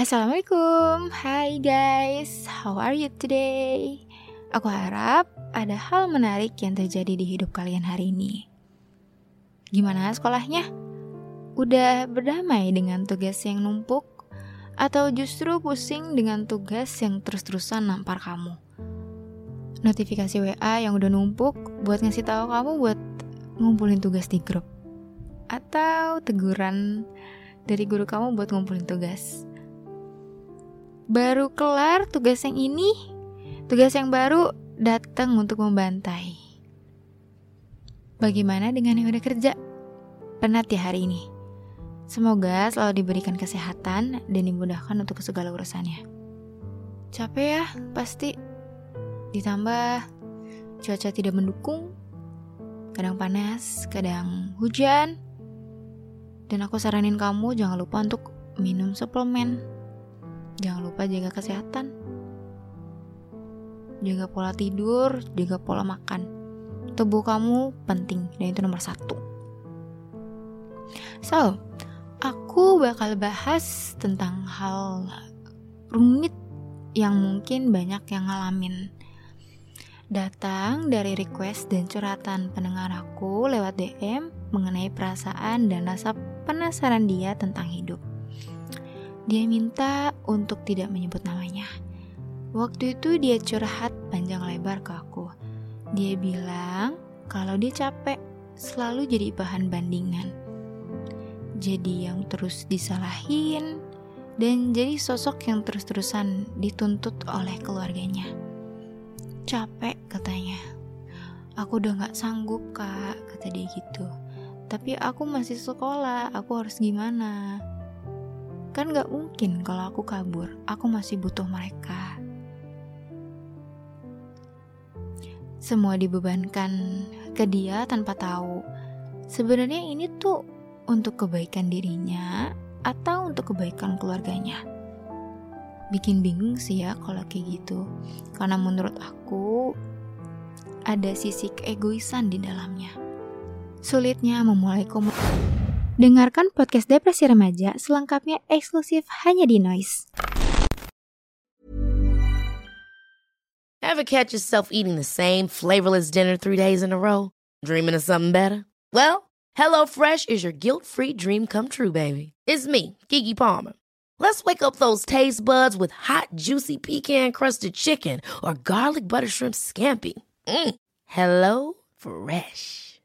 Assalamualaikum, hai guys, how are you today? Aku harap ada hal menarik yang terjadi di hidup kalian hari ini. Gimana sekolahnya? Udah berdamai dengan tugas yang numpuk? Atau justru pusing dengan tugas yang terus-terusan nampar kamu? Notifikasi WA yang udah numpuk buat ngasih tahu kamu buat ngumpulin tugas di grup. Atau teguran dari guru kamu buat ngumpulin tugas. Baru kelar tugas yang ini, tugas yang baru datang untuk membantai. Bagaimana dengan yang udah kerja? Penat ya hari ini. Semoga selalu diberikan kesehatan dan dimudahkan untuk segala urusannya. Capek ya, pasti. Ditambah cuaca tidak mendukung. Kadang panas, kadang hujan. Dan aku saranin kamu jangan lupa untuk minum suplemen. Jangan lupa jaga kesehatan. Jaga pola tidur, jaga pola makan tubuh kamu penting dan itu nomor satu. So, aku bakal bahas tentang hal rumit yang mungkin banyak yang ngalamin. Datang dari request dan curhatan pendengar aku lewat DM mengenai perasaan dan rasa penasaran dia tentang hidup. Dia minta untuk tidak menyebut namanya. Waktu itu dia curhat panjang lebar ke aku dia bilang kalau dia capek selalu jadi bahan bandingan. Jadi yang terus disalahin dan jadi sosok yang terus-terusan dituntut oleh keluarganya. Capek katanya. Aku udah gak sanggup kak, kata dia gitu. Tapi aku masih sekolah, aku harus gimana? Kan gak mungkin kalau aku kabur, aku masih butuh mereka. semua dibebankan ke dia tanpa tahu. Sebenarnya ini tuh untuk kebaikan dirinya atau untuk kebaikan keluarganya. Bikin bingung sih ya kalau kayak gitu. Karena menurut aku ada sisi keegoisan di dalamnya. Sulitnya memulai komunikasi. Dengarkan podcast Depresi Remaja selengkapnya eksklusif hanya di Noise. Ever catch yourself eating the same flavorless dinner three days in a row? Dreaming of something better? Well, HelloFresh is your guilt-free dream come true, baby. It's me, Kiki Palmer. Let's wake up those taste buds with hot, juicy pecan-crusted chicken or garlic butter shrimp scampi. Mm. Hello Fresh.